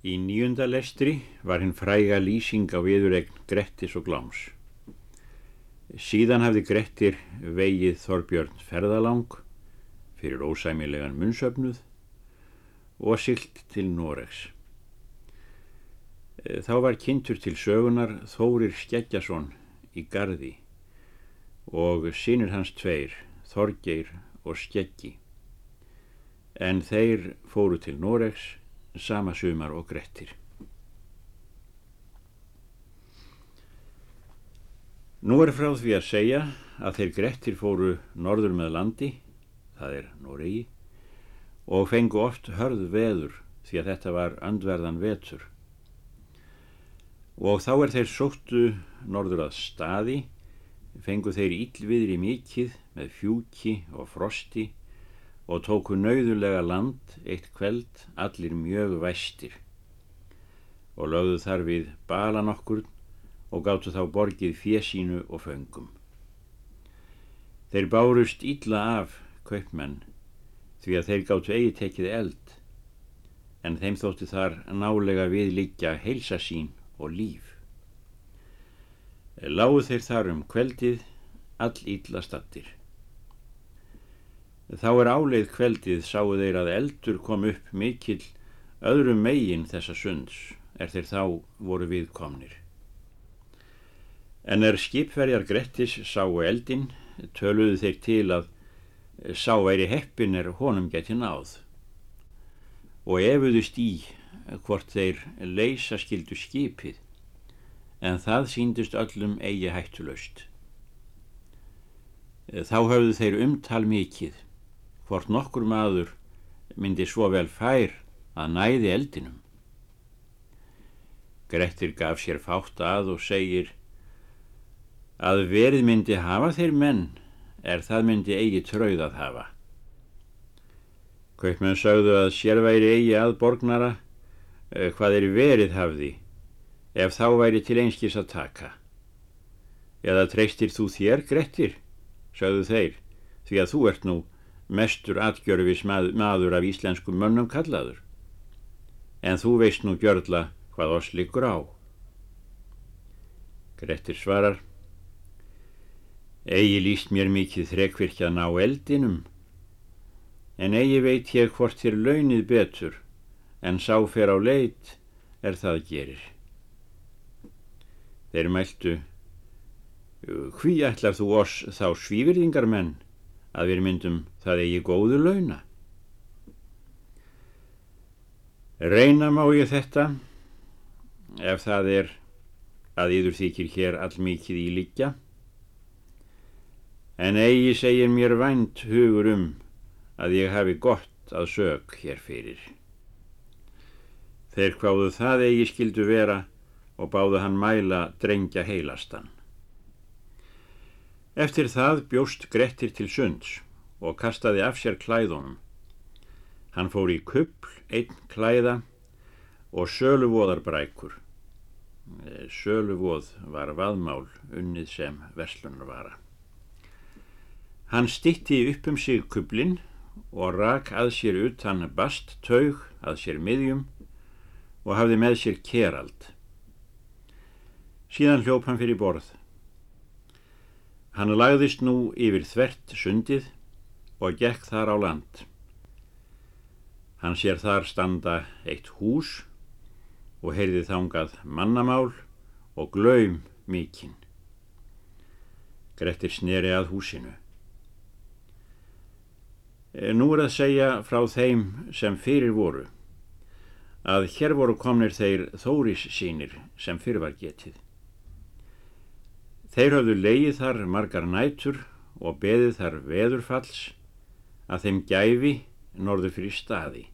Í nýjunda lestri var hinn fræga lýsing á viðuregn Grettis og Gláms. Síðan hafði Grettir vegið Þorbjörn ferðalang fyrir ósæmilegan munnsöfnuð og silt til Noregs. Þá var kynntur til sögunar Þórir Skeggjason í Garði og sínir hans tveir, Þorgeir og Skeggi. En þeir fóru til Noregs sama sumar og Grettir. Nú er frá því að segja að þeir Grettir fóru norður með landi, það er Noregi, og fengu oft hörð veður því að þetta var andverðan vetur. Og þá er þeir sóttu norður að staði, fengu þeir íllviðri mikið með fjúki og frosti og tóku nauðulega land eitt kveld allir mjög væstir og lögðu þar við balan okkur og gáttu þá borgið fjesínu og föngum. Þeir bárust ítla af kaupmenn því að þeir gáttu eigi tekið eld en þeim þótti þar nálega við líkja heilsa sín og líf. Láðu þeir þar um kveldið all ítla stattir. Þá er áleið kveldið sáu þeir að eldur kom upp mikill öðrum megin þessa sunds er þeir þá voru viðkomnir. En er skipverjar Grettis sáu eldin, töluðu þeir til að sá væri heppin er honum geti náð og efuðust í hvort þeir leysa skildu skipið en það síndust öllum eigi hættulöst. Þá höfðu þeir umtal mikið hvort nokkur maður myndi svo vel fær að næði eldinum. Grettir gaf sér fátt að og segir að verið myndi hafa þeir menn er það myndi eigi trauð að hafa. Kaupmenn sögðu að sér væri eigi að borgnara eh, hvað er verið hafði ef þá væri til einskis að taka. Eða treystir þú þér, Grettir, sögðu þeir, því að þú ert nú mestur atgjörfis maður af íslenskum mönnum kallaður. En þú veist nú gjörla hvað oss liggur á. Grettir svarar, Egi líst mér mikið þrekvirkja ná eldinum, en eigi veit ég hvort þér launið betur, en sá fer á leit er það gerir. Þeir mæltu, hví ætlar þú oss þá svífyrðingar menn? Að við myndum það eigi góðu launa. Reyna má ég þetta ef það er að yður þykir hér allmikið í líkja en eigi segir mér vænt hugur um að ég hafi gott að sög hér fyrir. Þeir hváðu það eigi skildu vera og báðu hann mæla drengja heilastan. Eftir það bjóst Grettir til sunds og kastaði af sér klæðunum. Hann fór í kuppl, einn klæða og söluvoðarbrækur. Eh, Söluvoð var vaðmál unnið sem verslunarvara. Hann stitti upp um sig kupplinn og rak að sér utan bast taug að sér miðjum og hafði með sér kerald. Síðan hljóp hann fyrir borð. Hann lagðist nú yfir þvert sundið og gekk þar á land. Hann sér þar standa eitt hús og heyrði þángað mannamál og glaum mikinn. Grettir sneri að húsinu. Eh, nú er að segja frá þeim sem fyrir voru að hér voru komnir þeir þóris sínir sem fyrir var getið. Þeir hafðu leið þar margar nætur og beðið þar veðurfalls að þeim gæfi norður fyrir staði.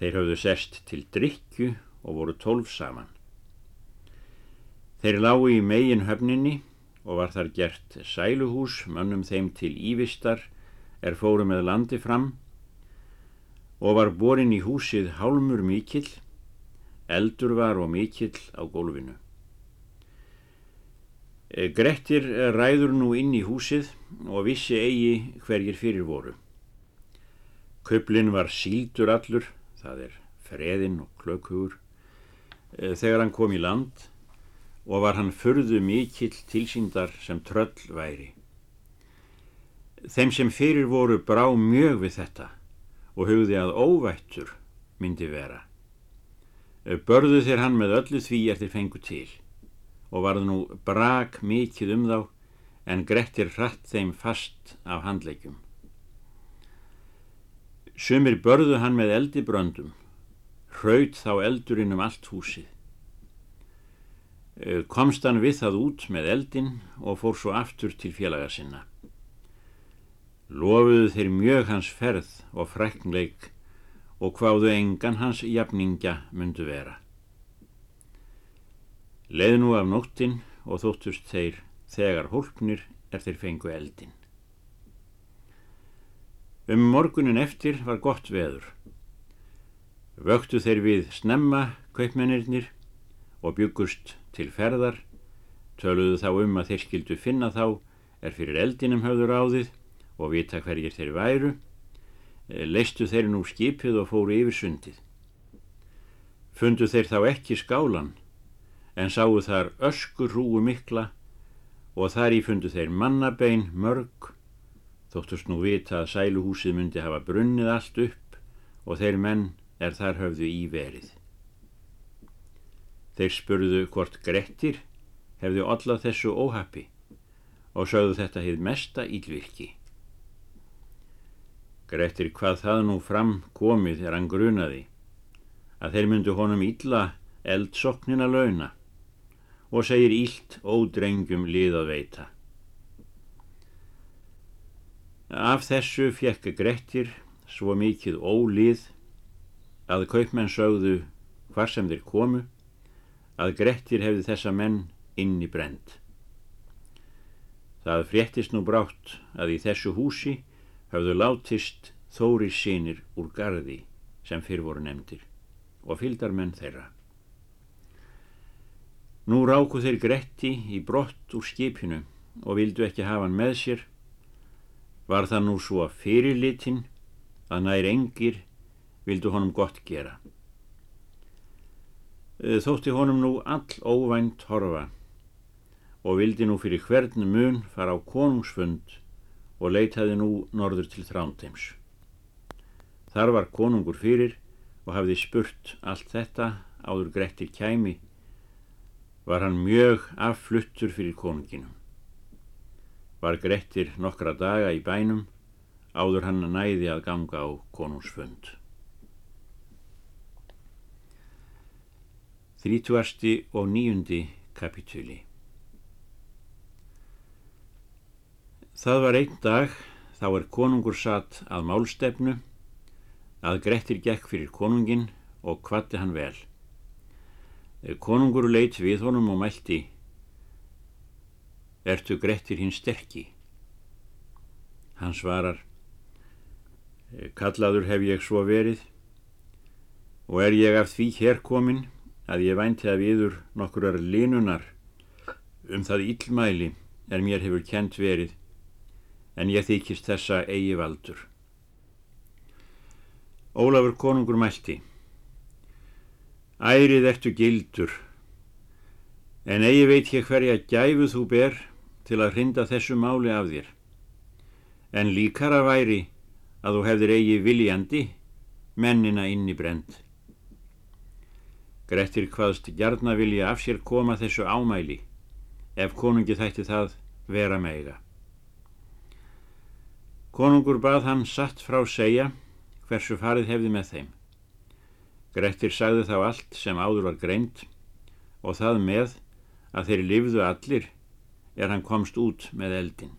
Þeir hafðu sest til drikju og voru tólf saman. Þeir lágu í megin höfninni og var þar gert sæluhús mönnum þeim til ívistar er fóru með landi fram og var borin í húsið hálmur mikill, eldur var og mikill á gólfinu. Eh, Grettir ræður nú inn í húsið og vissi eigi hverjir fyrir voru. Köplin var síldur allur, það er freðinn og klökugur, eh, þegar hann kom í land og var hann förðu mikill tilsýndar sem tröll væri. Þeim sem fyrir voru brá mjög við þetta og hugði að óvættur myndi vera. Börðu þeir hann með öllu því er þeir fengu til og varð nú brak mikið um þá en Grettir hratt þeim fast af handleikjum. Sumir börðu hann með eldi bröndum, hraut þá eldurinn um allt húsið. Eh, komst hann við það út með eldin og fór svo aftur til félaga sinna. Lofuðu þeir mjög hans ferð og fræknleik og hvaðu engan hans jafningja myndu vera. Leð nú af nóttin og þóttust þeir þegar hólpnir er þeir fengu eldin. Um morgunin eftir var gott veður. Vöktu þeir við snemma kaupmennirnir og byggust til ferðar, töluðu þá um að þeir skildu finna þá er fyrir eldinum höfður áðið og vita hverjir þeir væru, leistu þeir nú skipið og fóru yfir sundið. Fundu þeir þá ekki skálan, en sáu þar öskur rúu mikla og þar í fundu þeir mannabein mörg, þóttust nú vita að sæluhúsið myndi hafa brunnið allt upp og þeir menn er þar höfðu í verið. Þeir spurðu hvort Grettir hefði ollað þessu óhappi og sögðu þetta hefð mesta ílvirki. Grettir hvað það nú fram komið er hann grunaði að þeir myndu honum illa eldsoknina launa og segir ílt ódrengjum lið að veita. Af þessu fjekk Grettir svo mikið ólið að kaupmenn sögðu hvar sem þeir komu að Grettir hefði þessa menn inn í brend. Það fréttist nú brátt að í þessu húsi hafðu látist þóri sínir úr gardi sem fyrr voru nefndir og fylgdarmenn þeirra. Nú ráku þeir Gretti í brott úr skipinu og vildu ekki hafa hann með sér. Var það nú svo fyrirlitin að nær engir vildu honum gott gera. Eh, þótti honum nú all óvænt horfa og vildi nú fyrir hvern mun fara á konungsfund og leitaði nú norður til þránteims. Þar var konungur fyrir og hafði spurt allt þetta áður Grettir kæmi, var hann mjög affluttur fyrir konunginum. Var Grettir nokkra daga í bænum áður hann næði að ganga á konungsfund. Þrítúasti og nýjundi kapitúli Það var einn dag þá er konungur satt að málstefnu að Grettir gekk fyrir konungin og kvatti hann vel. Konungur leitt við honum og mælti Ertu Grettir hinn sterkki? Hann svarar Kallaður hef ég svo verið og er ég af því hér komin að ég vænti að viður nokkurar linunar um það íllmæli er mér hefur kent verið en ég þykist þessa eigi valdur. Ólafur konungur mælti Ærið ertu gildur en eigi veit ég hverja gæfu þú ber til að hrinda þessu máli af þér en líkara væri að þú hefðir eigi viljandi mennina inn í brend. Grettir hvaðst gjarna vilja af sér koma þessu ámæli ef konungi þætti það vera meiga. Konungur bað hann satt frá segja hversu farið hefði með þeim. Grettir sagði þá allt sem áður var greint og það með að þeir lifðu allir er hann komst út með eldin.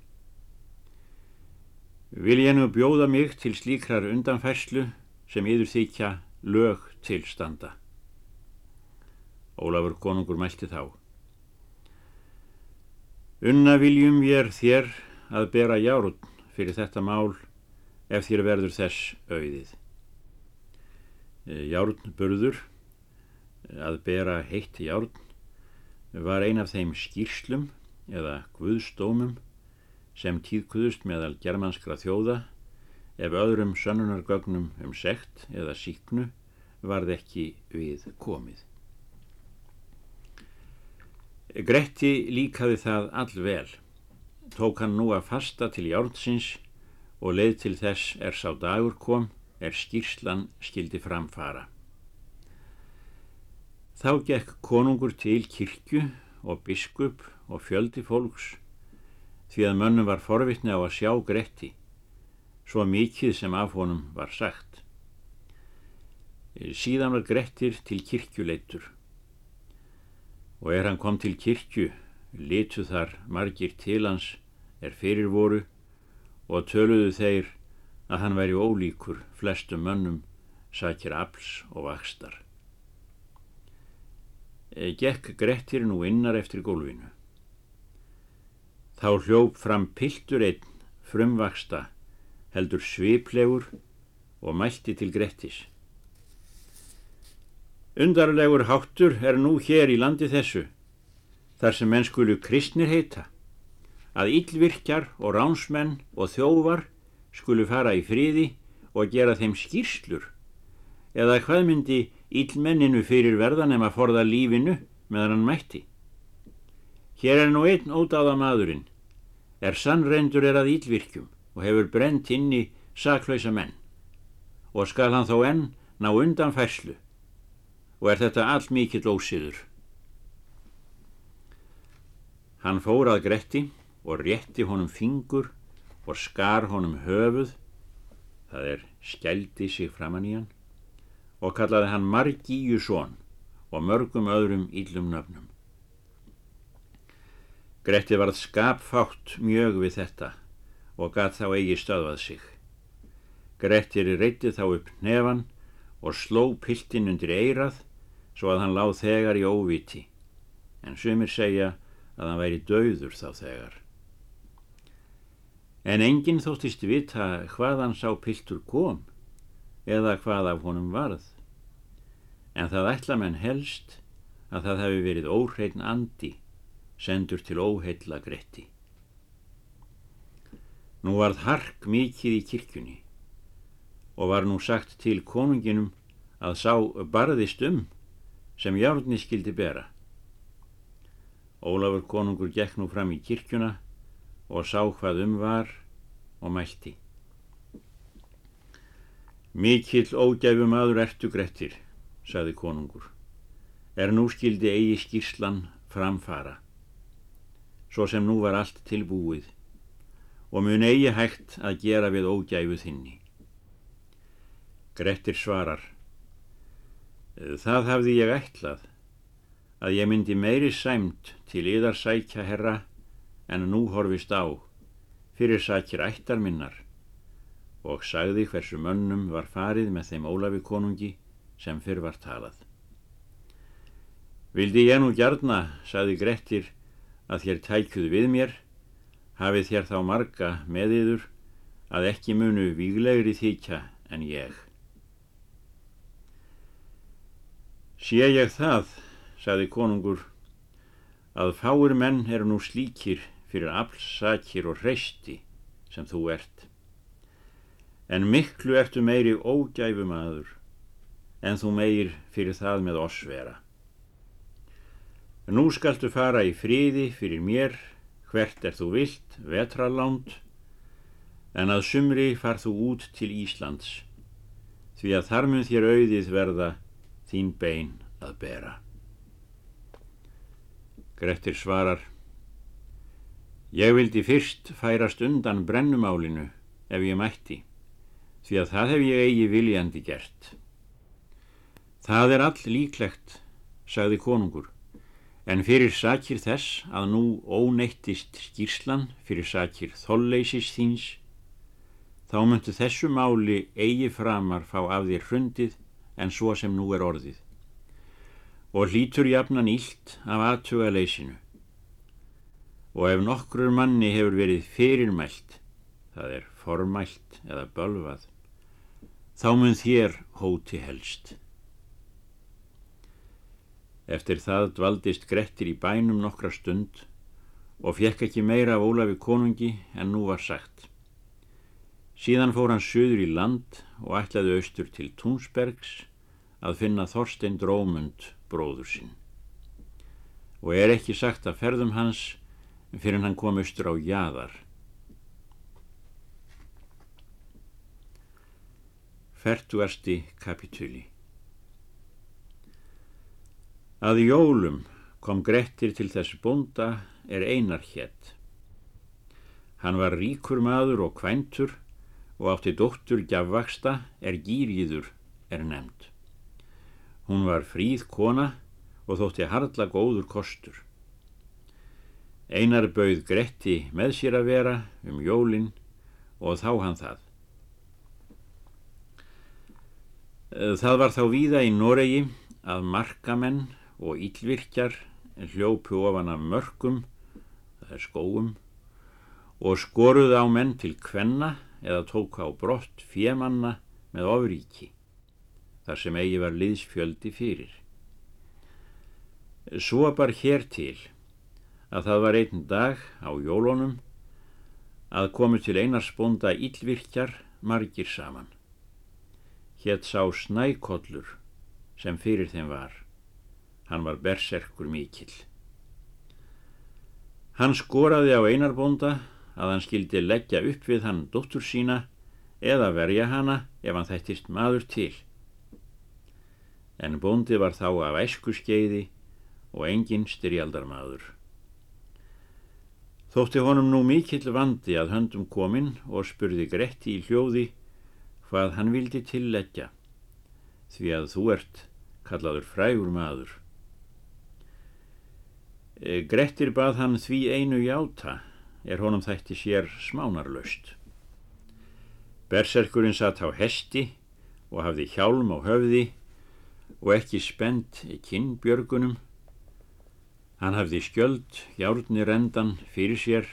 Vil ég nú bjóða mig til slíkrar undanfærslu sem yður þykja lög til standa. Ólafur konungur mælti þá. Unna viljum ég þér að bera járun fyrir þetta mál ef þér verður þess auðið. E, Járnburður, að bera heitt járn, var ein af þeim skýrslum eða guðstómum sem tíðkuðust meðal germanskra þjóða ef öðrum sönnunargögnum um sekt eða síknu varð ekki við komið. Gretti líkaði það allvel. Tók hann nú að fasta til járnsins og leið til þess er sá dagur kom, er skýrslan skildi framfara. Þá gekk konungur til kirkju og biskup og fjöldi fólks því að mönnum var forvittni á að sjá Gretti, svo mikið sem af honum var sagt. Síðan var Grettir til kirkjuleitur og er hann kom til kirkju, litu þar margir til hans er fyrir voru og töluðu þeir að hann væri ólíkur flestum mönnum sækir afls og vakstar. Gekk Grettir nú innar eftir gólfinu. Þá hljóp fram piltur einn frumvaksta heldur sviplegur og mælti til Grettis. Undarlegur háttur er nú hér í landi þessu, þar sem menn skulu kristnir heita, að yllvirkjar og ránsmenn og þjóvar skulu fara í friði og gera þeim skýrslur, eða hvað myndi yllmenninu fyrir verðan ef að forða lífinu meðan hann mætti. Hér er nú einn ódáða maðurinn, er sannreindur er að yllvirkjum og hefur brent inn í saklausa menn og skal hann þó enn ná undan færslu og er þetta all mikill ósiður. Hann fór að Gretti og rétti honum fingur og skar honum höfuð, það er skældi sig framann í hann, og kallaði hann Margíu són og mörgum öðrum íllum nöfnum. Gretti varð skapfátt mjög við þetta og gat þá eigi stöðvað sig. Grettir reytti þá upp nefan og sló piltin undir eirað svo að hann láð þegar í óviti, en sumir segja að hann væri döður þá þegar. En enginn þóttist vita hvaðan sá piltur kom eða hvað af honum varð, en það ætla menn helst að það hefði verið óhreitn andi sendur til óheilla Gretti. Nú varð hark mikið í kirkjunni og var nú sagt til konunginum að sá barðist um sem járni skildi bera. Ólafur konungur gekk nú fram í kirkjuna og sá hvað um var og mælti. Mikill ógæfum aður ertu grettir, saði konungur, er nú skildi eigi skýrslan framfara, svo sem nú var allt tilbúið og mun eigi hægt að gera við ógæfu þinni. Grettir svarar, það hafði ég ætlað, að ég myndi meiri sæmt til yðar sækja herra en nú horfist á, fyrir sækir ættar minnar og sagði hversu mönnum var farið með þeim Ólafi konungi sem fyrr var talað. Vildi ég nú gjarna, sagði Grettir, að þér tækjuð við mér, hafið þér þá marga með yður að ekki munu víglegri þykja en ég. Sé ég það, sagði konungur, að fáir menn eru nú slíkir fyrir aflsakir og hreisti sem þú ert. En miklu ertu meiri ógæfum aður en þú meir fyrir það með oss vera. Nú skaltu fara í fríði fyrir mér, hvert er þú vilt, vetralánd, en að sumri far þú út til Íslands, því að þar mun þér auðið verða þín bein að bera. Grettir svarar, ég vildi fyrst færast undan brennumálinu ef ég mætti, því að það hef ég eigi viljandi gert. Það er all líklegt, sagði konungur, en fyrir sakir þess að nú óneittist skýrslan fyrir sakir þolleysis þíns, þá myndu þessu máli eigi framar fá af þér hrundið en svo sem nú er orðið og hlítur jafnan ílt af aðtuga leysinu og ef nokkur manni hefur verið fyrirmælt það er formælt eða bölvað þá mun þér hóti helst Eftir það dvaldist Grettir í bænum nokkra stund og fekk ekki meira af Ólafi konungi en nú var sagt. Síðan fór hann söður í land og ætlaði austur til Túnsbergs að finna Þorstein Drómund bróður sinn og er ekki sagt að ferðum hans fyrir hann kom austur á jaðar. Fertuasti kapitúli Að jólum kom Grettir til þess bónda er einar hétt. Hann var ríkur maður og kvæntur og átti dóttur gjafvaksta er gýrýður er nefnd. Hún var fríð kona og þótti hardla góður kostur. Einar bauð Gretti með sér að vera um jólinn og þá hann það. Það var þá víða í Noregi að markamenn og ílvirkjar hljópu ofan af mörgum, það er skóum, og skoruð á menn til kvenna eða tók á brott fjemanna með ofríki, þar sem eigi var liðsfjöldi fyrir. Svo bar hér til að það var einn dag á jólunum að komu til einarsbónda ílvirkjar margir saman. Hétt sá snækollur sem fyrir þeim var. Hann var berserkur mikill. Hann skoraði á einarbónda að hann skildi leggja upp við hann dóttur sína eða verja hana ef hann þættist maður til. En bóndi var þá af æsku skeiði og enginn styrjaldarmadur. Þótti honum nú mikill vandi að höndum kominn og spurði Gretti í hljóði hvað hann vildi tilleggja því að þú ert kallaður frægur maður. E, Grettir bað hann því einu játa er honum þætti sér smánarlaust. Berserkurinn satt á hesti og hafði hjálm á höfði og ekki spennt kinnbjörgunum Hann hafði skjöld, hjárni rendan fyrir sér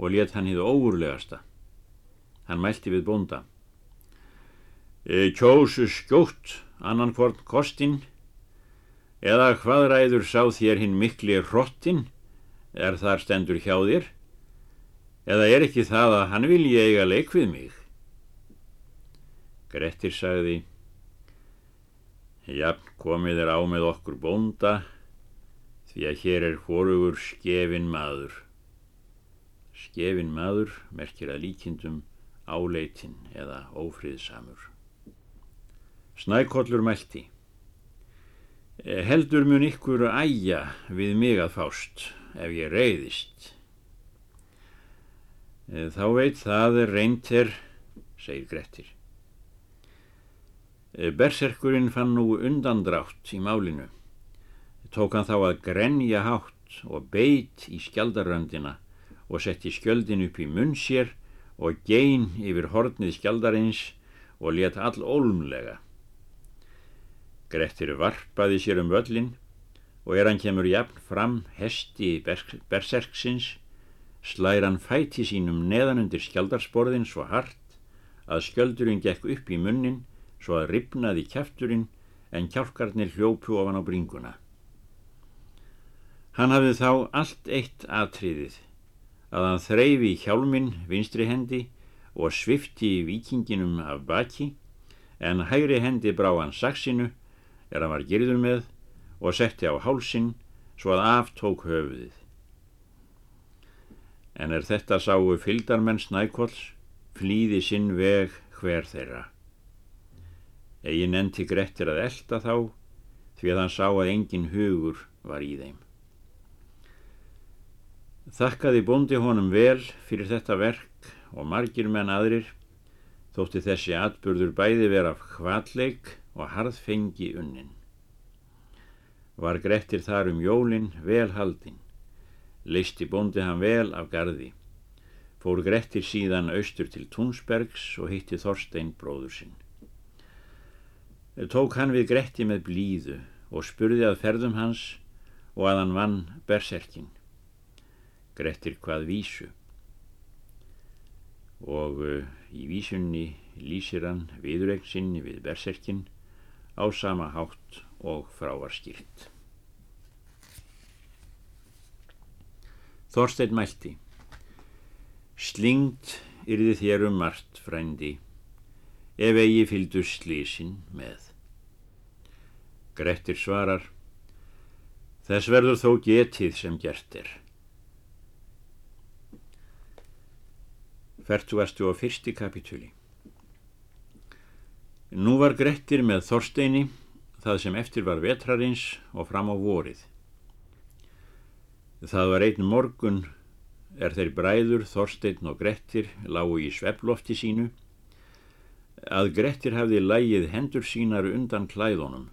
og let hann hýðu óurlegasta. Hann mælti við bónda. E, kjósu skjótt annan hvort kostinn eða hvað ræður sá þér hinn mikli hrottin er þar stendur hjá þér eða er ekki það að hann vilji eiga leik við mig? Grettir sagði Jafn komið er á með okkur bónda því að hér er hórugur skefin maður. Skefin maður merkir að líkindum áleitin eða ófríðsamur. Snækollur mælti. Eh, heldur mun ykkur að æja við mig að fást ef ég reyðist. Eh, þá veit það er reynter, segir Grettir. Eh, berserkurinn fann nú undandrátt í málinu tók hann þá að grenja hátt og beit í skjaldaröndina og setti skjöldin upp í munn sér og gein yfir hornið skjaldarins og let all ólmlega. Grettir varpaði sér um völlin og er hann kemur jafn fram hesti berserksins slæra hann fæti sínum neðan undir skjaldarsporðin svo hart að skjöldurinn gekk upp í munnin svo að ripnaði kæfturinn en kjálkarnir hljópu ofan á bringuna. Hann hafði þá allt eitt atriðið að hann þreyfi hjálminn vinstri hendi og svifti vikinginum af baki en hægri hendi brá hann saksinu er hann var gerður með og setti á hálsin svo að aftók höfuðið. En er þetta sáu fyldarmenn snækolls flýði sinn veg hver þeirra. Egin endi grettir að elda þá því að hann sá að engin hugur var í þeim. Þakkaði bóndi honum vel fyrir þetta verk og margir menn aðrir þótti þessi atburður bæði vera hvalleik og harðfengi unnin. Var grettir þar um jólin vel haldinn, leisti bóndi hann vel af gardi, fór grettir síðan austur til Túnsbergs og hitti Þorstein bróður sinn. Tók hann við gretti með blíðu og spurði að ferðum hans og að hann vann berserkinn. Grettir hvað vísu og uh, í vísunni lýsir hann viðurregn sinni við berserkin á sama hátt og frávar skýrt. Þorstein mælti Slingt yrði þér um margt frændi ef eigi fylgdu slísin með. Grettir svarar Þess verður þó getið sem gert er. Fertuastu á fyrsti kapitúli Nú var Grettir með Þorsteini það sem eftir var vetrarins og fram á vorið. Það var einn morgun er þeir bræður Þorstein og Grettir lágu í sveplofti sínu að Grettir hafði lægið hendur sínar undan klæðunum.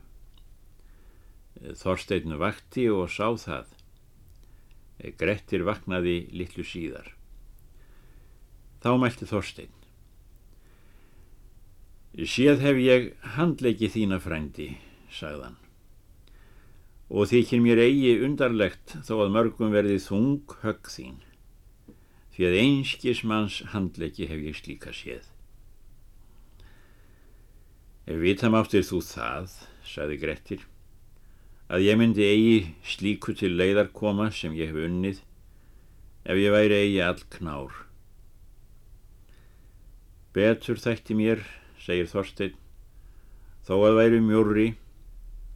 Þorstein vakti og sá það. Grettir vaknaði litlu síðar. Þá mælti Þorstein. Séð hef ég handleiki þína frændi, sagðan. Og þykir mér eigi undarlegt þó að mörgum verði þung högg þín. Því að einskismanns handleiki hef ég slíka séð. Ef vitamáttir þú það, sagði Grettir, að ég myndi eigi slíku til leiðar koma sem ég hef unnið, ef ég væri eigi all knár. Betur þætti mér, segir Þorstein, þó að væri mjórri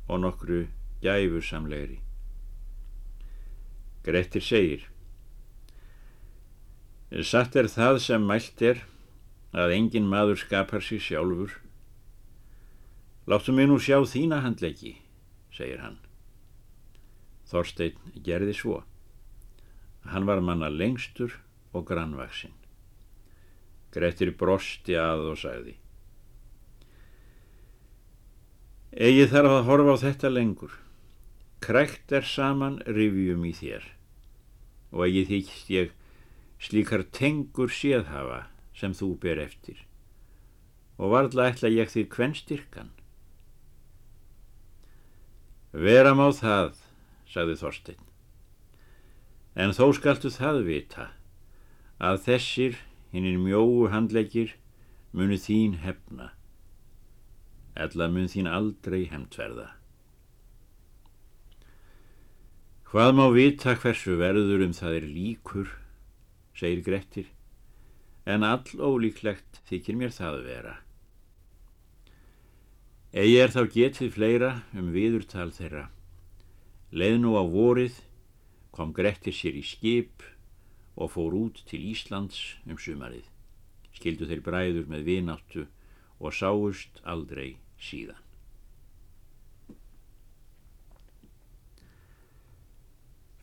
og nokkru gæfursamlegri. Grettir segir, Satt er það sem mælt er að engin maður skapar sér sjálfur. Láttu mig nú sjá þína handleggi, segir hann. Þorstein gerði svo. Hann var manna lengstur og grannvaksinn. Grettir brosti að og sagði. Egi þarf að horfa á þetta lengur. Krækt er saman rivjum í þér og egi þykist ég slíkar tengur séð hafa sem þú ber eftir og varðla ætla ég því hvern styrkan. Vera má það, sagði Þorstein, en þó skaltu það vita að þessir hinnir mjóu handleggir munu þín hefna, ella mun þín aldrei hemtverða. Hvað má vita hversu verður um það er líkur, segir Grettir, en all ólíklegt þykir mér það að vera. Egi er þá getið fleira um viðurtal þeirra. Leð nú á vorið kom Grettir sér í skip og fór út til Íslands um sumarið. Skildu þeir bræður með vináttu og sáust aldrei síðan.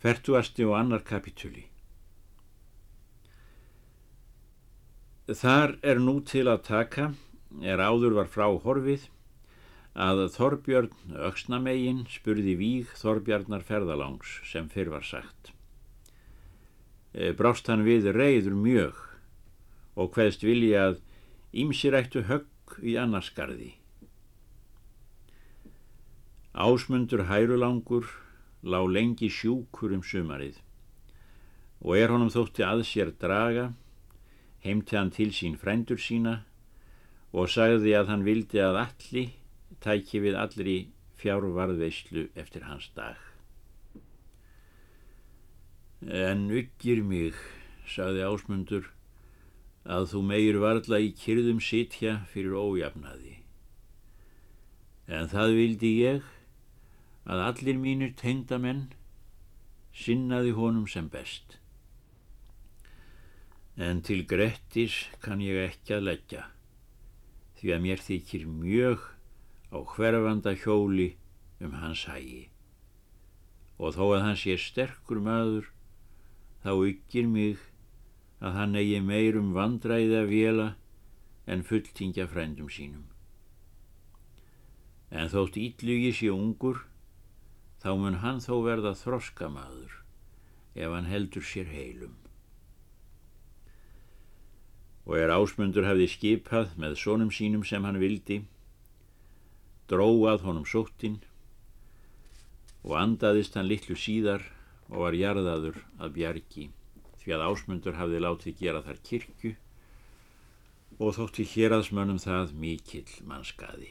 Fertuasti og annar kapitúli Þar er nú til að taka, er áður var frá horfið, að Þorbjörn Öksnamegin spurði víg Þorbjarnar ferðalangs sem fyrr var sagt. E, brást hann við reyður mjög og hveðst vilja að ímsirættu högg í annarskarði. Ásmundur hærulangur lá lengi sjúkur um sumarið og er honum þótti að sér draga, heimti hann til sín frændur sína og sagði að hann vildi að alli tæki við allri fjárvarðveislu eftir hans dag. En yggir mig, sagði Ásmundur, að þú meir varla í kyrðum sitja fyrir ójafnaði. En það vildi ég að allir mínir tengdamenn sinnaði honum sem best. En til Grettis kann ég ekki að leggja, því að mér þykir mjög á hverfanda hjóli um hans hægi. Og þó að hann sé sterkur maður, þá ykkir mig að hann eigi meirum vandræði að vela en fulltingja frændum sínum. En þótt ítlugi sé ungur, þá mun hann þó verða þroskamaður ef hann heldur sér heilum. Og er ásmundur hafði skipað með sónum sínum sem hann vildi, dróað honum sóttinn og andaðist hann litlu síðar og var jarðaður að bjargi því að ásmundur hafði látið gera þar kirkju og þótti héraðsmönnum það mikill mannskaði.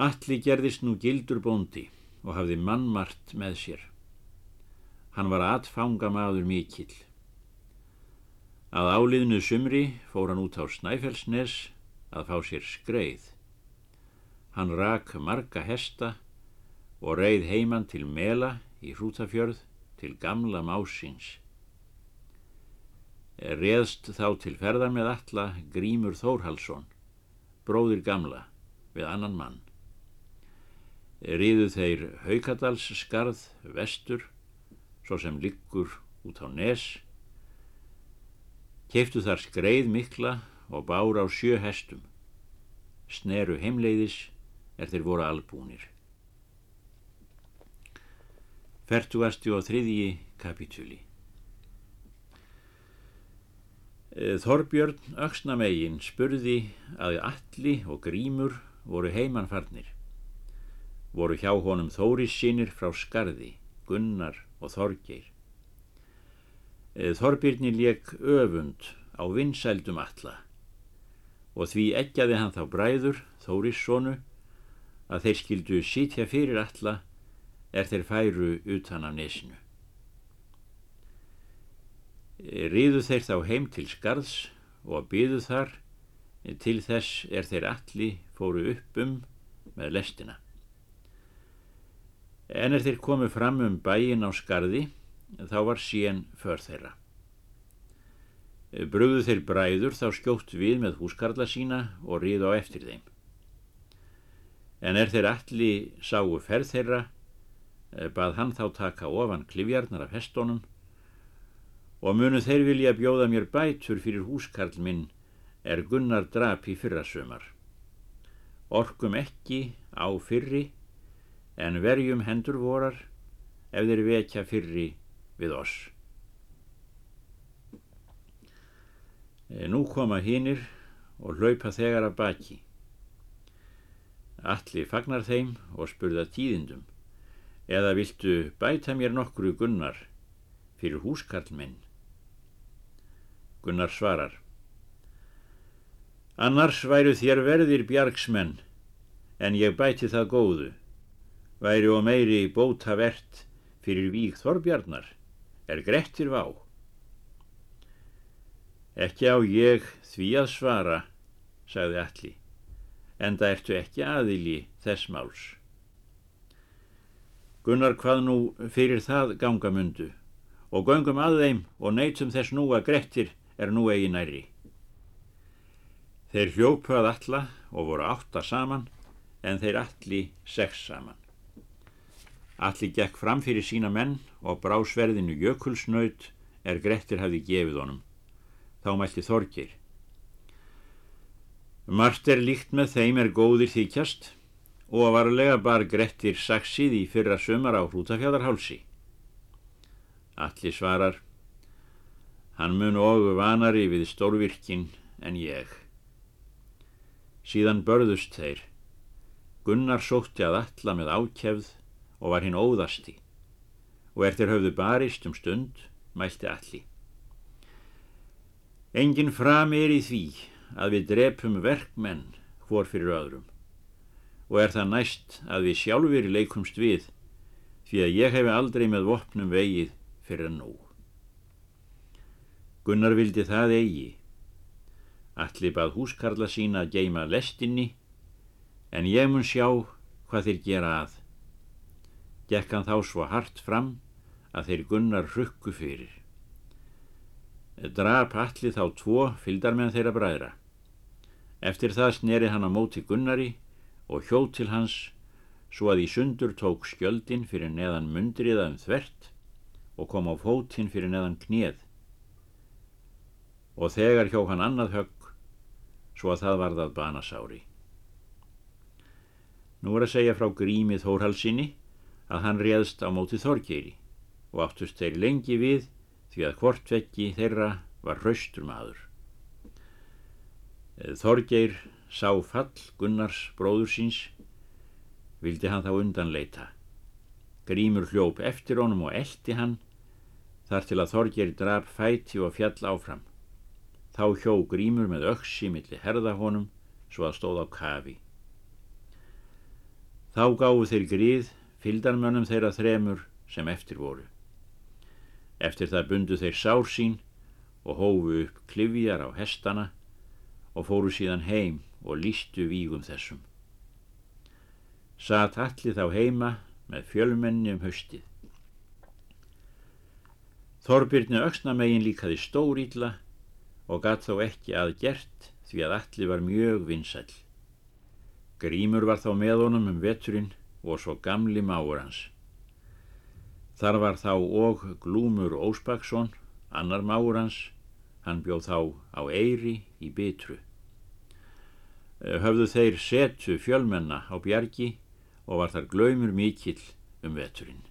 Alli gerðist nú gildur bóndi og hafði mannmart með sér. Hann var atfangamaður mikill. Að áliðnu sumri fór hann út á Snæfellsnes að fá sér skreið Hann rak marga hesta og reið heiman til Mela í Hrútafjörð til gamla másins. Reðst þá til ferðar með alla Grímur Þórhalsson, bróðir gamla, við annan mann. Riðu þeir Haukadals skarð vestur, svo sem liggur út á nes, keiftu þar skreið mikla og bár á sjö hestum, sneru heimleiðis er þeir voru albúnir. Fertugasti og þriðji kapitúli Þorbjörn Öksnamegin spurði að Alli og Grímur voru heimannfarnir. Voru hjá honum Þóris sínir frá Skarði, Gunnar og Þorgeir. Þorbjörni leik öfund á vinsældum Alla og því eggjaði hann þá bræður, Þóris sonu, að þeir skildu sitja fyrir Alla er þeir færu utan af nesinu. Ríðu þeir þá heim til skarðs og byðu þar, til þess er þeir allir fóru upp um með lestina. En er þeir komið fram um bæin á skarði, þá var síen för þeirra. Bröðu þeir bræður þá skjótt við með húskarla sína og ríðu á eftir þeim. En er þeir allir sáu ferð þeirra, bað hann þá taka ofan klifjarnar af hestónum og munu þeir vilja bjóða mér bætur fyrir húskarl minn er Gunnar drap í fyrrasumar. Orkum ekki á fyrri en verjum hendur vorar ef þeir vekja fyrri við oss. Eh, nú koma hinnir og hlaupa þegar að baki. Allir fagnar þeim og spurða tíðindum eða viltu bæta mér nokkru Gunnar fyrir húskarl minn? Gunnar svarar Annars væru þér verðir bjargsmenn en ég bæti það góðu. Væri og meiri bóta verðt fyrir vík Þorbjarnar er grettir vá. Ekki á ég því að svara sagði Alli en það ertu ekki aðili þess máls Gunnar hvað nú fyrir það gangamundu og göngum að þeim og neytum þess nú að Grettir er nú eigi næri. Þeir hljópuð alla og voru átta saman en þeir alli sex saman. Alli gekk fram fyrir sína menn og brásverðinu jökulsnaut er Grettir hafi gefið honum. Þá mælti Þorgir. Mart er líkt með þeim er góðir þykjast og varlega bar Grettir saksið í fyrra sömar á hrútafjæðarhálsi. Allir svarar, hann mun og vanari við stórvirkin en ég. Síðan börðust þeir. Gunnar sótti að alla með ákjefð og var hinn óðasti og eftir höfðu barist um stund mælti allir. Engin fram er í því að við drepum verkmenn hvor fyrir öðrum og er það næst að við sjálfur leikumst við því að ég hef aldrei með vopnum vegið fyrir nú. Gunnar vildi það eigi. Allir bað húskarla sína að geima lestinni en ég mun sjá hvað þeir gera að. Gekk hann þá svo hart fram að þeir Gunnar rukku fyrir. Drap allir þá tvo fyldarmenn þeirra bræðra. Eftir það sneri hann á móti Gunnari og hjóð til hans svo að í sundur tók skjöldin fyrir neðan mundriða um þvert og kom á fótinn fyrir neðan knéð og þegar hjó hann annað högg svo að það varðað banasári. Nú er að segja frá grími Þórhalsinni að hann réðst á móti Þorgeiri og áttust þeir lengi við því að hvortveggi þeirra var hraustur maður. Þorgeir sá fall Gunnars bróður síns, vildi hann þá undanleita. Grímur hljóp eftir honum og eldi hann, þar til að Þorgeri draf fæti og fjall áfram. Þá hjó Grímur með öksi millir herða honum, svo að stóð á kafi. Þá gáðu þeir gríð, fyldarmönnum þeirra þremur sem eftir voru. Eftir það bundu þeir sár sín og hófu upp klifjar á hestana og fóru síðan heim og lístu vígum þessum. Satt allir þá heima með fjölmenni um haustið. Þorbirni auksnamegin líkaði stórýtla og gatt þó ekki að gert því að allir var mjög vinsæl. Grímur var þá með honum um veturinn og svo gamli máur hans. Þar var þá og Glúmur Óspaksson, annar máur hans, hann bjóð þá á Eyri í Bitru. Eh, höfðu þeir setu fjölmenna á bjargi og var þar glaumur mikill um veturinn.